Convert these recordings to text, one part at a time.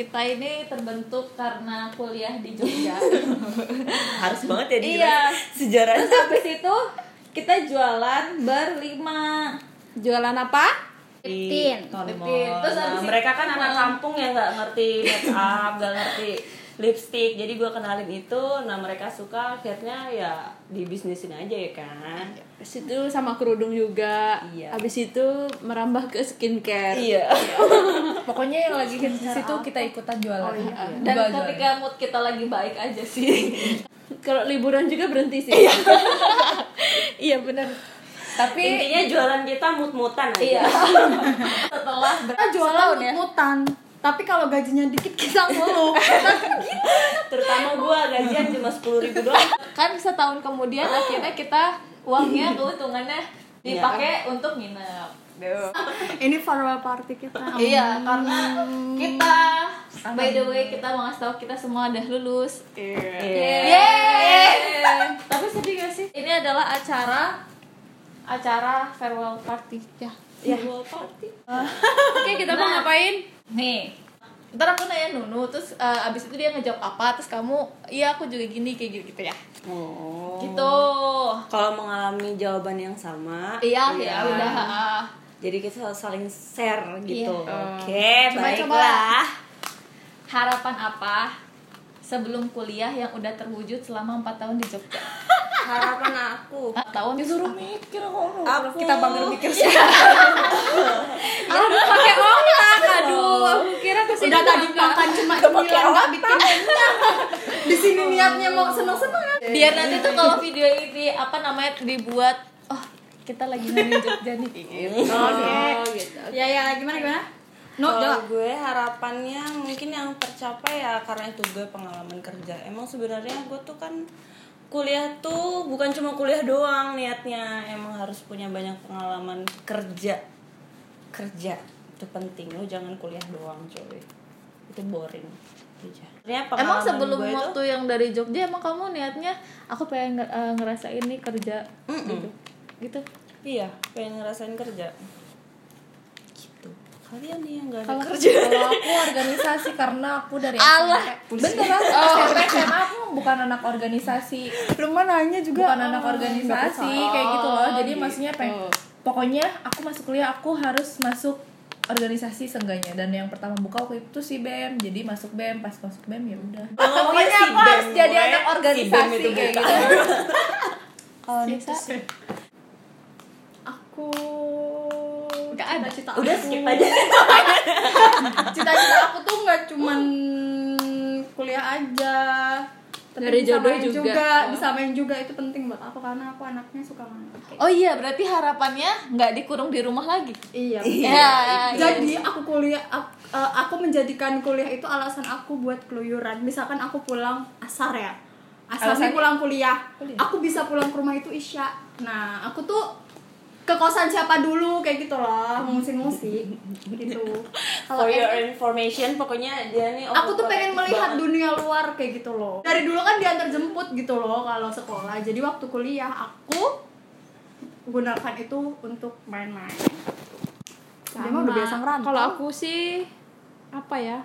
kita ini terbentuk karena kuliah di Jogja. harus banget ya Iya. dijelasin sejarahnya Terus habis itu kita jualan berlima. Jualan apa? di. Mall. Terus Nah, mereka kan anak kampung yang nggak ngerti make up nggak ngerti lipstick jadi gue kenalin itu nah mereka suka akhirnya ya dibisnisin aja ya kan Habis itu sama kerudung juga. Iya. Habis itu merambah ke skincare. iya Pokoknya yang lagi hits di situ kita ikutan jualan. Dan Jual-jualan. ketika mood kita lagi baik aja sih. Kalau liburan juga berhenti sih. iya benar. Tapi intinya jualan kita mut-mutan aja Iya. Setelah jualan tahun ya? Tapi kalau gajinya dikit kita ngeluh terutama gue gajian cuma sepuluh ribu doang Kan setahun kemudian akhirnya kita uangnya keuntungannya dipakai untuk nginep. ini farewell party kita Iya, karena kita by the way kita mau ngasih tahu kita semua udah lulus. Iya. Yeay. Tapi sedih gak sih? Ini adalah acara acara farewell party ya. Farewell party. Oke, kita mau ngapain? Nih. Ntar aku nanya Nunu, terus eh, abis itu dia ngejawab apa, terus kamu, iya aku juga gini, kayak gitu, gitu ya. oh Gitu. kalau mengalami jawaban yang sama Iya, ya udah. ah. jadi kita saling share gitu Iya. oke Coba, baiklah Harapan apa sebelum kuliah yang udah terwujud selama 4 tahun di Jogja? Harapan aku Ah, tahun disuruh mikir kok. aku kita panggil mikir sih. Harus pakai otak. Aduh, aku kira ke sini udah tadi makan cuma cemilan nggak bikin di sini niatnya mau seneng seneng Biar nanti tuh kalau video ini apa namanya dibuat, oh kita lagi ngomongin Jogja nih gitu. oke Oh, gitu. ya ya gimana gimana no Kalau gue harapannya mungkin yang tercapai ya karena itu gue pengalaman kerja. Emang sebenarnya gue tuh kan kuliah tuh bukan cuma kuliah doang niatnya, emang harus punya banyak pengalaman kerja. Kerja itu penting, lo jangan kuliah doang coy. Itu boring aja. Sebenarnya Emang sebelum waktu yang dari Jogja emang kamu niatnya aku pengen nge- eh, ngerasain nih kerja gitu. Gitu. Iya, pengen ngerasain kerja. Gitu. Kalian nih yang gak ada Kalau kerja. kalau aku organisasi karena aku dari Allah. Beneran. Bukan anak organisasi. lu mah nanya juga Bukan anak organisasi kayak gitu loh. Jadi gitu. maksudnya pengen pokoknya aku masuk kuliah aku harus masuk organisasi seenggaknya dan yang pertama buka waktu itu si BEM jadi masuk BEM pas masuk BEM ya udah Pokoknya aku harus jadi anak organisasi kayak gitu. kalau Nisa aku Gak ada. cita Udah skip aja. cita-cita aku tuh nggak cuman kuliah aja tapi Dari jodoh main juga. bisa main juga itu penting buat aku karena aku anaknya suka main. Oh iya, berarti harapannya nggak dikurung di rumah lagi. iya. Iya. jadi aku kuliah aku, eh, aku menjadikan kuliah itu alasan aku buat keluyuran. Misalkan aku pulang asar ya. Asar pulang kuliah. aku bisa pulang ke rumah itu isya. Nah aku tuh ke kosan siapa dulu kayak gitu loh ngungsi-ngungsi gitu. For your information, pokoknya dia nih aku tuh pengen overprotective melihat banget. dunia luar kayak gitu loh. Dari dulu kan diantar jemput gitu loh kalau sekolah. Jadi waktu kuliah aku gunakan itu untuk main-main. Dia mah udah biasa ngerantau. Kalau aku sih apa ya?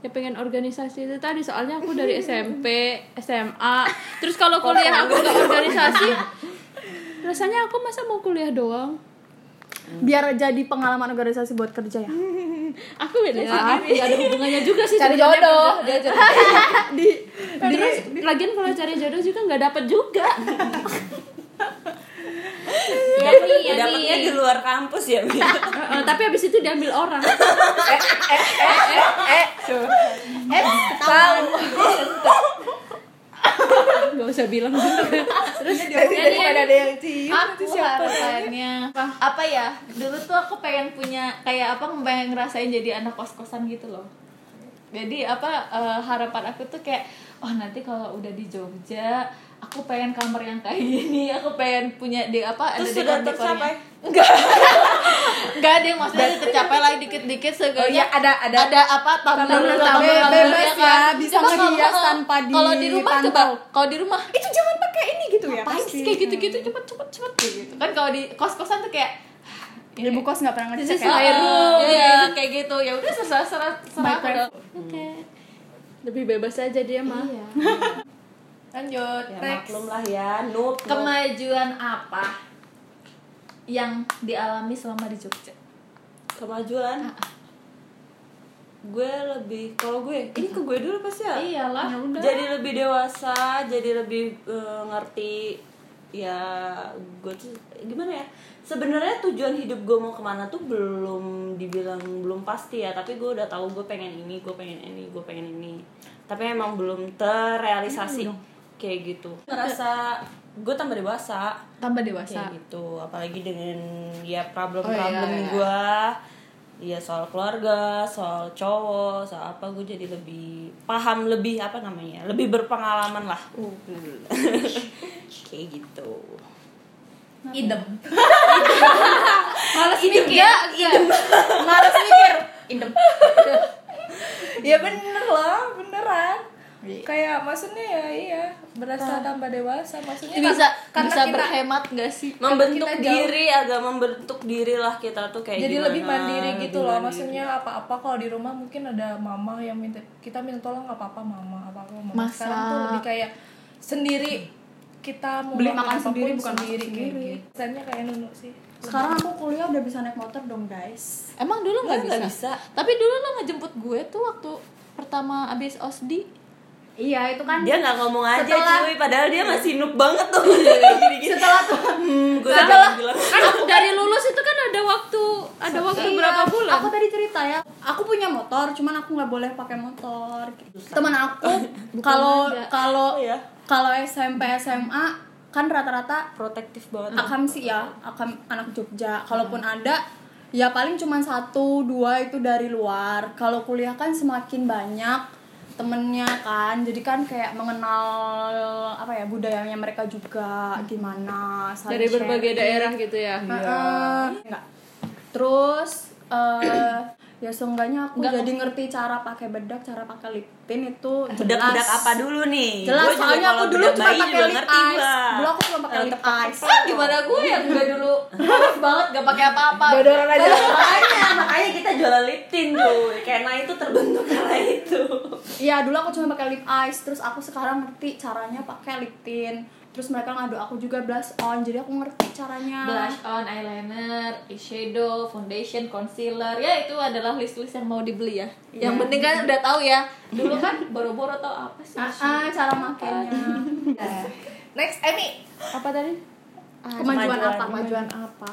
Ya pengen organisasi itu tadi. Soalnya aku dari SMP, SMA. Terus kalau kuliah aku nggak organisasi, rasanya aku masa mau kuliah doang? biar jadi pengalaman organisasi buat kerja ya Aku beda sendiri. Gak ada hubungannya juga sih cari jodoh kerja. dia cari di Terus lagian kalau cari jodoh juga nggak dapet juga. Yani, yani, Dapatnya di luar kampus ya. Tapi habis itu diambil orang. eh tahu Gak usah bilang juga. terus daripada ada yang cium aku harapannya apa ya dulu tuh aku pengen punya kayak apa pengen ngerasain jadi anak kos kosan gitu loh jadi apa eh, harapan aku tuh kayak oh nanti kalau udah di Jogja aku pengen kamar yang kayak gini aku pengen punya di apa Terus ada sudah tercapai? Enggak. Enggak ada yang maksudnya tercapai lagi dikit-dikit oh seenggaknya iya ada ada ada apa tumbler bebas ya, kan. bisa Coba kalau- ngehias kalau- tanpa di rumah coba kalau di rumah. Itu jangan pakai ini gitu ya sih kayak gitu-gitu? Cepet cepet cepet. Kayak gitu kan kalau di kos kosan tuh kayak ibu kos nggak pernah ngecek ya? my room. iya. Kayak gitu. Ya udah serah serah serah oke. Lebih bebas aja dia mah iya. Lanjut ya maklum lah ya noob. kemajuan apa yang dialami selama di Jogja. Kemajuan? Gue lebih kalau gue ini ke gue dulu pasti ya? Iyalah. Jadi lebih dewasa jadi lebih eh, ngerti ya gue tuh gimana ya? Sebenarnya tujuan hidup gue mau ke mana tuh belum dibilang belum pasti ya. Tapi gue udah tahu gue pengen ini gue pengen ini gue pengen ini. Tapi emang belum terrealisasi kayak gitu. Ngerasa gue tambah dewasa. Tambah dewasa. Kayak gitu. Apalagi dengan ya problem Oh, iya, iya. gue ya soal keluarga soal cowok soal apa gue jadi lebih paham lebih apa namanya lebih berpengalaman lah. Kayak gitu. Idem. Males mikir. Ya, males mikir. Idem. Ya bener lah beneran kayak maksudnya ya iya berasa tambah dewasa maksudnya bisa kan- bisa kita- berhemat gak sih? Membentuk kita jauh- diri agak membentuk diri lah kita tuh kayak jadi gimana, lebih mandiri gitu lebih loh mandiri. maksudnya apa-apa kalau di rumah mungkin ada mama yang minta kita minta tolong apa-apa mama apa-apa mama. Masak. sekarang tuh lebih kayak sendiri kita mau Beli makan sendiri, bukan sendiri kayak gitu. Kesannya kayak nunu sih. Sekarang aku kuliah udah bisa naik motor dong guys. Emang dulu nggak Nggak bisa? bisa. tapi dulu lo ngejemput gue tuh waktu pertama abis osdi iya itu kan dia nggak ngomong aja Setelah- cuy. Padahal dia masih noob banget tuh. Gini-gini. Setelah tuh hmm, gue Setelah- bilang. Kan dari lulus itu kan ada waktu ada waktu Iya, berapa bulan? Aku tadi cerita ya, aku punya motor, cuman aku nggak boleh pakai motor. Teman aku kalau kalau kalau SMP SMA kan rata-rata protektif banget. Akam sih ya, akam anak Jogja. Kalaupun ada ya paling cuma satu dua itu dari luar. Kalau kuliah kan semakin banyak temennya kan jadi kan kayak mengenal apa ya budayanya mereka juga gimana dari berbagai sharing. daerah gitu ya Heeh. Enggak. Terus eh ya seenggaknya aku Enggak. jadi ngerti cara pakai bedak, cara pakai lip tint itu jelas. bedak-bedak apa dulu nih Jelas Gua soalnya aku dulu bedak cuma pakai lip eyes. Dulu aku cuma pakai lip eyes. gimana gue yang enggak dulu halus banget gak pakai apa-apa Dodoran aja makanya makanya kita jualan lip tint tuh karena itu terbentuk karena itu Iya, dulu aku cuma pakai lip eyes, terus aku sekarang ngerti caranya pakai lip tint. Terus mereka ngadu aku juga blush on, jadi aku ngerti caranya. blush on, eyeliner, eyeshadow, foundation, concealer ya itu adalah list-list yang mau dibeli ya yang penting kan udah tahu ya dulu kan boro-boro tau apa sih Ah, ah, cara makainya. next Emi apa tadi Kemajuan Kemajuan. apa? Kemajuan apa?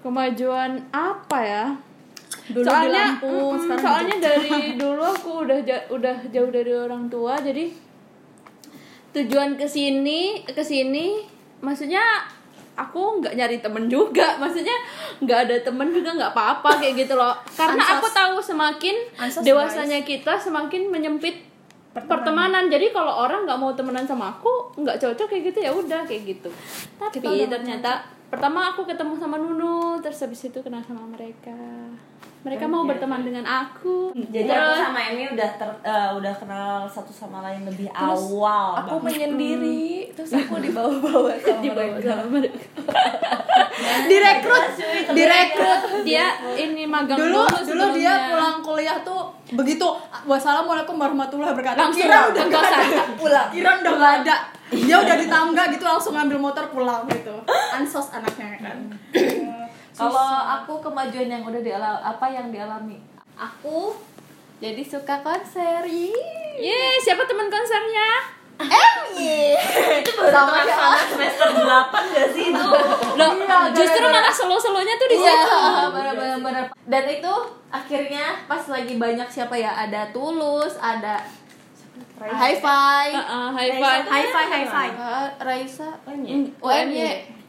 kemajuan apa ya Dulu di soalnya Lampung, mm, soalnya dari dulu aku udah ja- udah jauh dari orang tua jadi tujuan ke sini ke sini maksudnya aku nggak nyari temen juga. Maksudnya nggak ada temen juga nggak apa-apa kayak gitu loh. Karena Ansos. aku tahu semakin Ansos, dewasanya kita semakin menyempit pertemanan. jadi kalau orang nggak mau temenan sama aku nggak cocok kayak gitu ya udah kayak gitu. Tapi Kita ternyata pertama aku ketemu sama Nunu terus habis itu kenal sama mereka mereka mau berteman dengan aku jadi aku sama Emi udah ter, eh, udah kenal satu sama lain lebih awal aku banget. menyendiri terus aku dibawa-bawa sama Dibawa mereka sama mereka. direkrut, direkrut. dia ini magang Dulu, dulu, dulu dia pulang kuliah tuh begitu. Wassalamualaikum warahmatullahi wabarakatuh. Langsung Kira udah nggak ada. pulang. Kira udah nggak ada. Dia udah di tangga gitu langsung ngambil motor pulang gitu. Ansos anaknya kan. Kalau aku kemajuan yang udah dialami apa yang dialami? Aku jadi suka konser. Yeay, siapa teman konsernya itu baru tengah semester 8 gak sih itu Loh, justru malah selo-selonya tuh di Iya, situ benar-benar benar. Dan itu akhirnya pas lagi banyak siapa ya? Ada Tulus, ada Hi-Fi, Heeh, high five High five, high five. Ah, Raisa, UMY.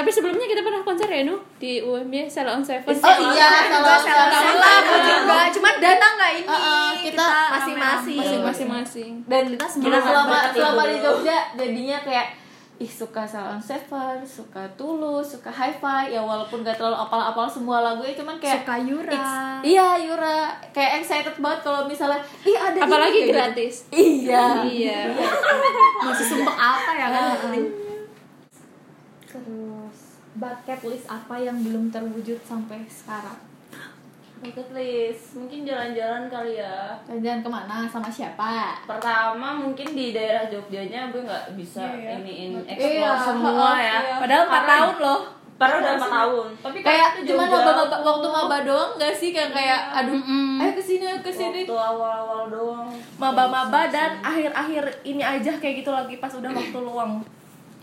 Tapi sebelumnya kita pernah konser ya Nu? Di UMY Sela on Seven. Oh iya, kalau Salah aku juga. Cuman datang nggak ini? Uh, uh, kita masing-masing. masing-masing dan Kita selama selama di. Jogja jadinya kayak ih suka Salon Seven, suka Tulus, suka Hi-Fi. Ya walaupun gak terlalu apal-apal semua lagunya cuman kayak Suka Yura. It's- iya Yura. Kayak excited banget kalau misalnya ih ada ini," apalagi kayak gitu. gratis. Iya. Iya. Masih sumpah apa ya kan? terus bucket list apa yang belum terwujud sampai sekarang? Bucket list. Mungkin jalan-jalan kali ya. Jalan-jalan ke mana? Sama siapa? pertama mungkin di daerah Jogjanya gue nggak bisa Iya, iya. iniin Iya, explore semua iya. ya Padahal 4 Karena- tahun loh. padahal udah empat tahun. Tapi kan Kayak itu cuman Jogja. maba, waktu maba doang gak sih? Kayak kayak aduh ayo ke sini ayo ke sini waktu awal-awal doang. Maba-maba dan akhir-akhir ini aja kayak gitu lagi pas udah waktu luang.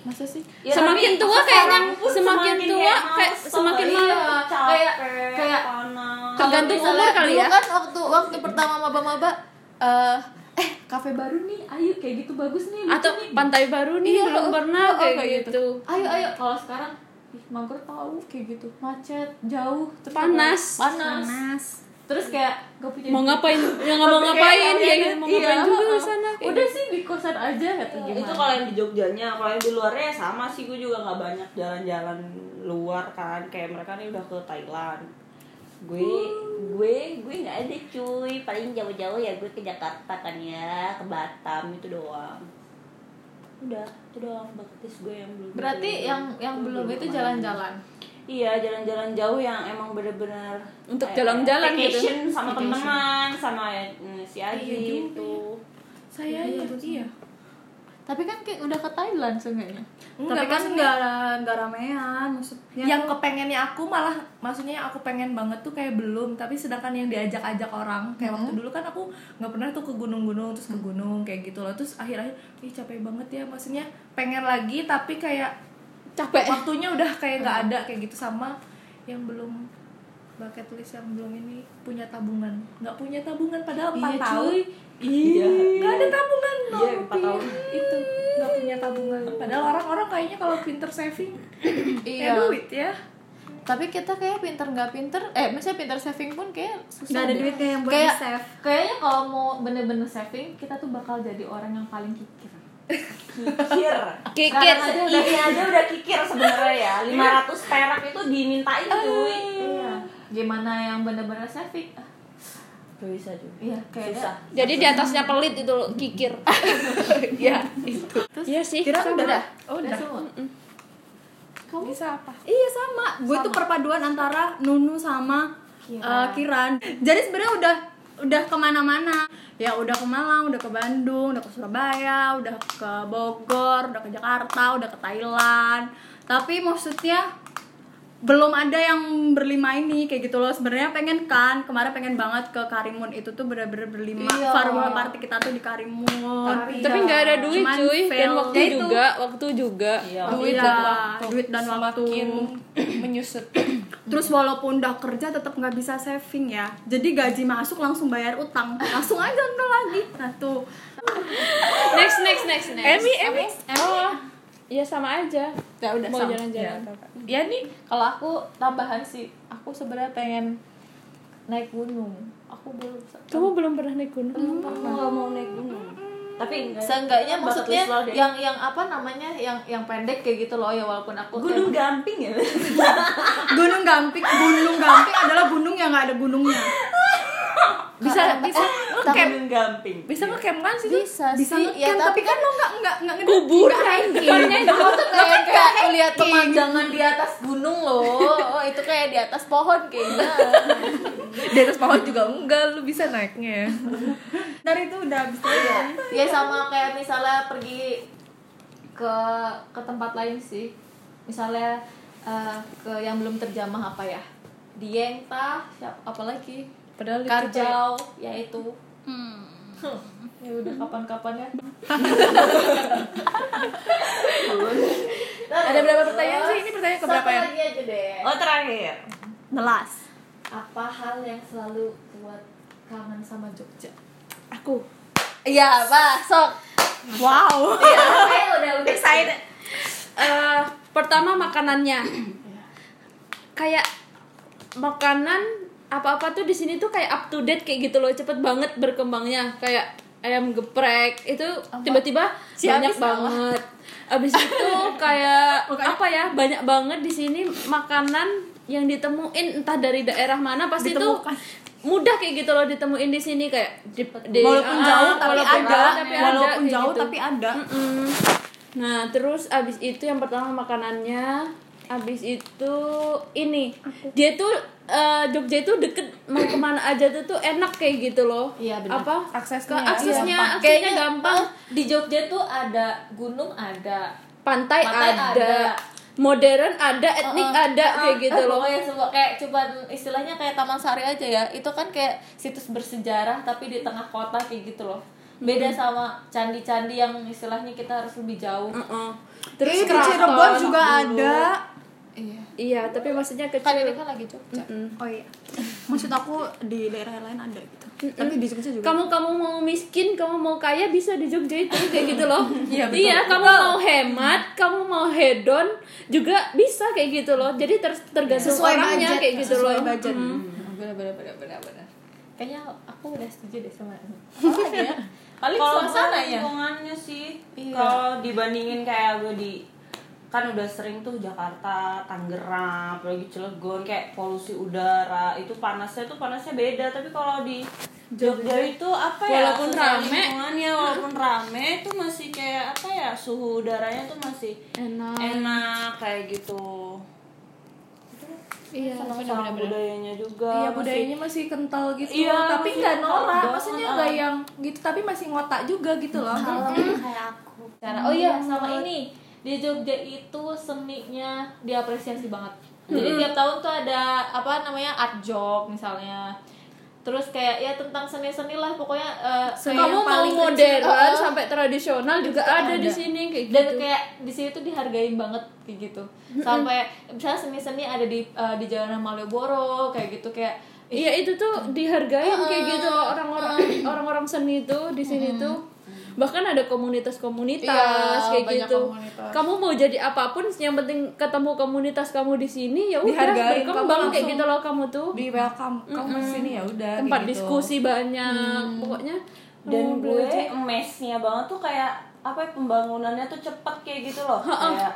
Masa sih Ya, semakin tapi tua kayaknya pun semakin tua kayak semakin malah? Iya, kayak- kayak- panas Tergantung umur kali ya. kan waktu waktu pertama maba-maba eh eh kafe baru nih ayo kayak gitu bagus nih lucu atau nih. pantai baru nih Iya, belum oh, pernah oh, kayak, kayak gitu. ayo ayo kalau sekarang ih, mager tahu kayak gitu macet jauh terus Panas. apa- panas terus kayak gak punya mau ngapain? Ya nggak mau ngapain ya gitu mau iya, ngapain juga di sana kayak udah gitu. sih di kosan aja atau gimana. itu kalau yang di Jogjanya kalau yang di luarnya ya sama sih gue juga nggak banyak jalan-jalan luar kan. Kayak mereka nih udah ke Thailand. Gue gue gue nggak ada cuy. Paling jauh-jauh ya gue ke Jakarta kan ya ke Batam itu doang. Udah itu doang baktis gue yang belum berarti yang yang belum itu jalan-jalan iya jalan-jalan jauh yang emang bener-bener Untuk jalan-jalan gitu. vacation sama teman sama mm, si Aji Iya itu Saya iya. iya. tapi kan kayak udah ke Thailand seenggaknya Tapi kan nggak nggak ramean maksudnya. yang kepengennya aku malah maksudnya yang aku pengen banget tuh kayak belum tapi sedangkan yang diajak-ajak orang kayak waktu dulu kan aku nggak pernah tuh ke gunung-gunung terus ke gunung kayak gitu loh terus akhir-akhir ih capek banget ya maksudnya pengen lagi tapi kayak capek waktunya udah kayak nggak ada kayak gitu sama yang belum bucket list yang belum ini punya tabungan nggak punya tabungan padahal empat Iya, tahun cuy. iya nggak ada tabungan no Iya, empat tahun. itu nggak punya tabungan padahal orang-orang kayaknya kalau pinter saving Iya. ya duit ya tapi kita kayak pinter nggak pinter eh misalnya pinter saving pun kayak susah Nggak ada deh. duitnya yang buat kayak di-save. kayaknya kalau mau bener-bener saving kita tuh bakal jadi orang yang paling kikir kikir. Kikir. Sekarang aja udah ini aja udah kikir sebenarnya ya. 500 perak itu dimintain cuy. Iya. Gimana yang bener-bener saving Ah, Gak bisa juga. Iya kayak susah. Jadi di atasnya pelit itu loh, kikir. Ya itu. Iya sih Kira sama. udah. oh, udah. Semua? Kamu? Bisa apa? Iya sama. Gue tuh perpaduan antara Nunu sama eh, Kiran. Jadi sebenarnya udah udah ke mana-mana. Ya udah ke Malang, udah ke Bandung, udah ke Surabaya, udah ke Bogor, udah ke Jakarta, udah ke Thailand. Tapi maksudnya belum ada yang berlima ini kayak gitu loh. Sebenarnya pengen kan kemarin pengen banget ke Karimun. Itu tuh bener-bener berlima Iya. farewell party kita tuh di Karimun. Tapi nggak ada duit Cuman cuy. Dan waktu Ya itu. juga waktu juga Iya. duit Iya, dan waktu duit dan waktu. menyusut. Terus walaupun udah kerja tetap nggak bisa saving ya. Jadi gaji masuk langsung bayar utang, langsung aja nol lagi. Nah tuh. next next next next. Emi Emi. Oh iya sama aja. Ya udah mau sama. jalan-jalan ya. nih kalau aku tambahan sih aku sebenarnya pengen naik gunung. Aku belum kamu belum pernah naik gunung? Aku gak mau naik gunung. Tapi seenggaknya bucket maksudnya deh. yang yang apa namanya yang yang pendek kayak gitu loh ya walaupun aku gunung gamping ya? Gunung Gamping, Gunung Gamping adalah gunung yang nggak ada gunungnya. bisa bisa ngecamp. gunung gamping bisa ngecamp kan sih bisa, Bisa sih. Ngecamp, ya tapi kan lo nggak nggak nggak kuburan Iya, aku tuh kayak kayak lihat pemandangan di atas gunung loh oh itu kayak di atas pohon kayaknya. Di atas pohon juga enggak lu bisa naiknya. Ya Dari itu udah bisa ya. ya sama kayak misalnya pergi ke ke tempat lain sih. Misalnya eh, ke yang belum terjamah apa ya? Dieng tah siapa apalagi padahal itu Karjau ya itu. Ya udah kapan-kapan ya ada berapa pertanyaan sih? Ini pertanyaan keberapa ya? lagi aja deh. Oh terakhir. Nelas. apa hal yang selalu buat kangen sama Jogja? Aku. Iya apa? Sok. Wow. iya kayak udah udah excited. Eh, pertama makanannya. Kayak makanan apa-apa tuh di sini tuh kayak up to date kayak gitu loh cepet banget berkembangnya kayak ayam geprek itu tiba-tiba Si banyak banget abis itu kayak apa ya banyak banget di sini makanan yang ditemuin entah dari daerah mana pasti itu mudah kayak gitu loh ditemuin di sini kayak di, di- Walaupun ah, jauh tapi walaupun ada. jauh tapi ada, Walaupun kayak jauh gitu. tapi ada. Mm-mm. Nah, terus abis itu yang pertama makanannya Abis itu ini dia tuh eh, Jogja itu deket mau ke mana aja tuh tuh enak kayak gitu loh. Iya, benar. Apa? Aksesnya, Ke aksesnya, Gampang. aksesnya Kayaknya gampang. eh, di Jogja tuh ada gunung ada Pantai, Pantai ada. ada. modern ada, etnik Uh-uh. ada kayak Uh-uh. gitu Eh, loh. Pokoknya semua kayak cuman istilahnya kayak Taman Sari aja ya. Itu kan kayak situs bersejarah tapi di tengah kota kayak gitu loh. Beda sama candi-candi yang istilahnya kita harus lebih jauh. Heeh. Terus Terus di keraton. Cirebon juga ada. Iya. Iya, tapi maksudnya Kan ini kecil. kan lagi Jogja. Oh iya. Maksud aku di daerah lain ada gitu. Tapi di Jogja juga. Kamu kamu mau miskin, kamu mau kaya bisa di Jogja itu kayak gitu loh. Iya, betul. Iya, kamu mau hemat, kamu mau hedon juga bisa kayak gitu loh. Jadi ter tergantung Sesuai orangnya budget, kayak gitu sesuai loh. budget. Mm. Benar benar benar benar benar. Kayaknya aku udah setuju deh sama ini. Lagi ya? Paling kalau suasana ya. lingkungannya sih Iya. kalau dibandingin kayak gue di kan udah sering tuh Jakarta, Tangerang, apalagi Cilegon kayak polusi udara. Itu panasnya tuh panasnya beda tapi kalau di Jogja itu apa ya Walaupun rame. lingkungannya walaupun rame itu masih kayak apa ya suhu udaranya tuh masih Enak. enak kayak gitu. Iya, sama budayanya juga Iya masih- budayanya masih kental gitu. Iya, tapi nggak norak maksudnya nggak yang gitu tapi masih ngotak juga gitu loh. Kayak aku. Cara oh iya sama ini di Jogja itu seninya diapresiasi banget. Jadi tiap tahun tuh ada apa namanya art job misalnya. Terus kayak ya tentang seni-seni lah pokoknya eh, Seni Kamu mau paling modern kecil. sampai tradisional juga ada, di sini kayak dan gitu. kayak di sini tuh dihargain banget kayak gitu. Sampai misalnya seni-seni ada di eh, di Jalanan Malioboro kayak gitu kayak Iya itu tuh dihargain kayak gitu loh orang-orang orang-orang seni itu di sini tuh bahkan ada komunitas-komunitas Iya, kayak gitu. komunitas. Kamu mau jadi apa pun yang penting ketemu komunitas kamu di sini ya udah kamu berkembang kayak gitu loh kamu tuh. di welcome kamu ke sini ya udah Tempat gitu. diskusi banyak pokoknya dan oh, gue belajar. mesnya banget tuh kayak apa ya, pembangunannya tuh cepet kayak gitu loh kayak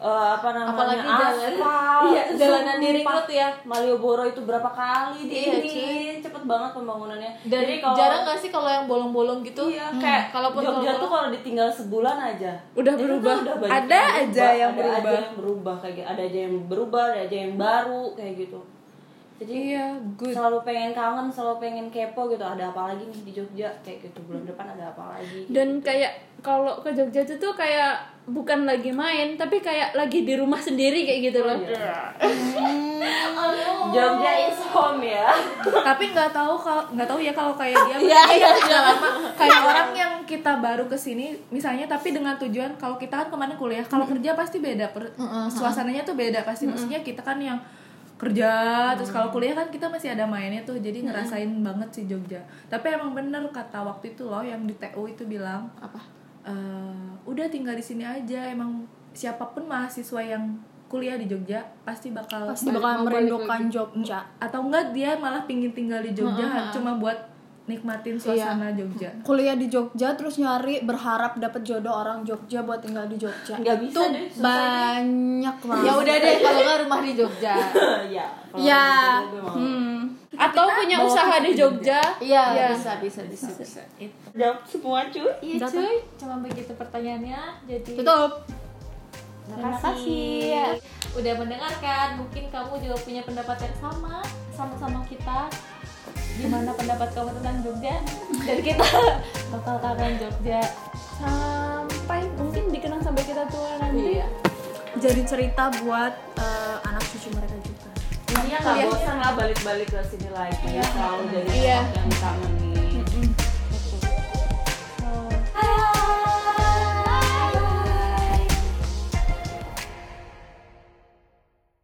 eh, apa namanya? Apalagi jalan- aspal iya, jalanan di ring road ya. Malioboro itu berapa kali Iya, diinin cepet banget pembangunannya. Dan jadi kalau jarang gak sih kalau yang bolong-bolong gitu? iya kayak kalaupun Jogja tuh kalau ditinggal sebulan aja. Udah itu berubah. udah Ada yang aja yang ada berubah. aja yang berubah. Kayak gitu ada aja yang berubah ada aja yang baru kayak gitu jadi iya good. selalu pengen kangen selalu pengen kepo gitu. Ada apa lagi nih di Jogja? Kayak gitu bulan depan ada apa lagi? Dan kayak kalau ke Jogja itu tuh kayak bukan lagi main tapi kayak lagi di rumah sendiri kayak gitu loh. Jogja is home ya. Tapi nggak tahu kalau nggak tahu ya kalau kayak dia. Iya, iya, nggak lama. Kayak orang yang kita baru ke sini misalnya tapi dengan tujuan kalau kita kan ke mana kuliah kalau kerja pasti beda per- suasananya tuh beda pasti. Maksudnya kita kan yang kerja terus kalau kuliah kan kita masih ada mainnya tuh jadi ngerasain banget sih Jogja. Tapi emang bener kata waktu itu loh yang di TU itu bilang apa? eh, udah tinggal di sini aja emang siapa pun mahasiswa yang kuliah di Jogja pasti bakal Pasti bakal merindukan Jogja. atau enggak dia malah pingin tinggal di Jogja cuma buat nikmatin suasana Jogja Kuliah di Jogja terus nyari berharap dapat jodoh orang Jogja buat tinggal di Jogja. Nggak bisa Itu deh, banyak banget. Ya udah deh kalau nggak rumah di Jogja. ya Ya. Hmm. Atau punya usaha di Jogja. Iya, Iya. bisa bisa bisa bisa. jawab semua cuy Iya cuy, cuma begitu pertanyaannya. Jadi Tutup. terima kasih udah mendengarkan. Mungkin kamu juga punya pendapat yang sama sama-sama kita. Gimana pendapat kamu tentang Jogja? Dan kita bakal kangen Jogja. Sampai mungkin dikenang sampai kita tua nanti. Iya. Jadi cerita buat eh, anak cucu mereka juga. Intinya nggak bosan lah balik-balik ke sini lagi selalu jadi Iya. yang kangen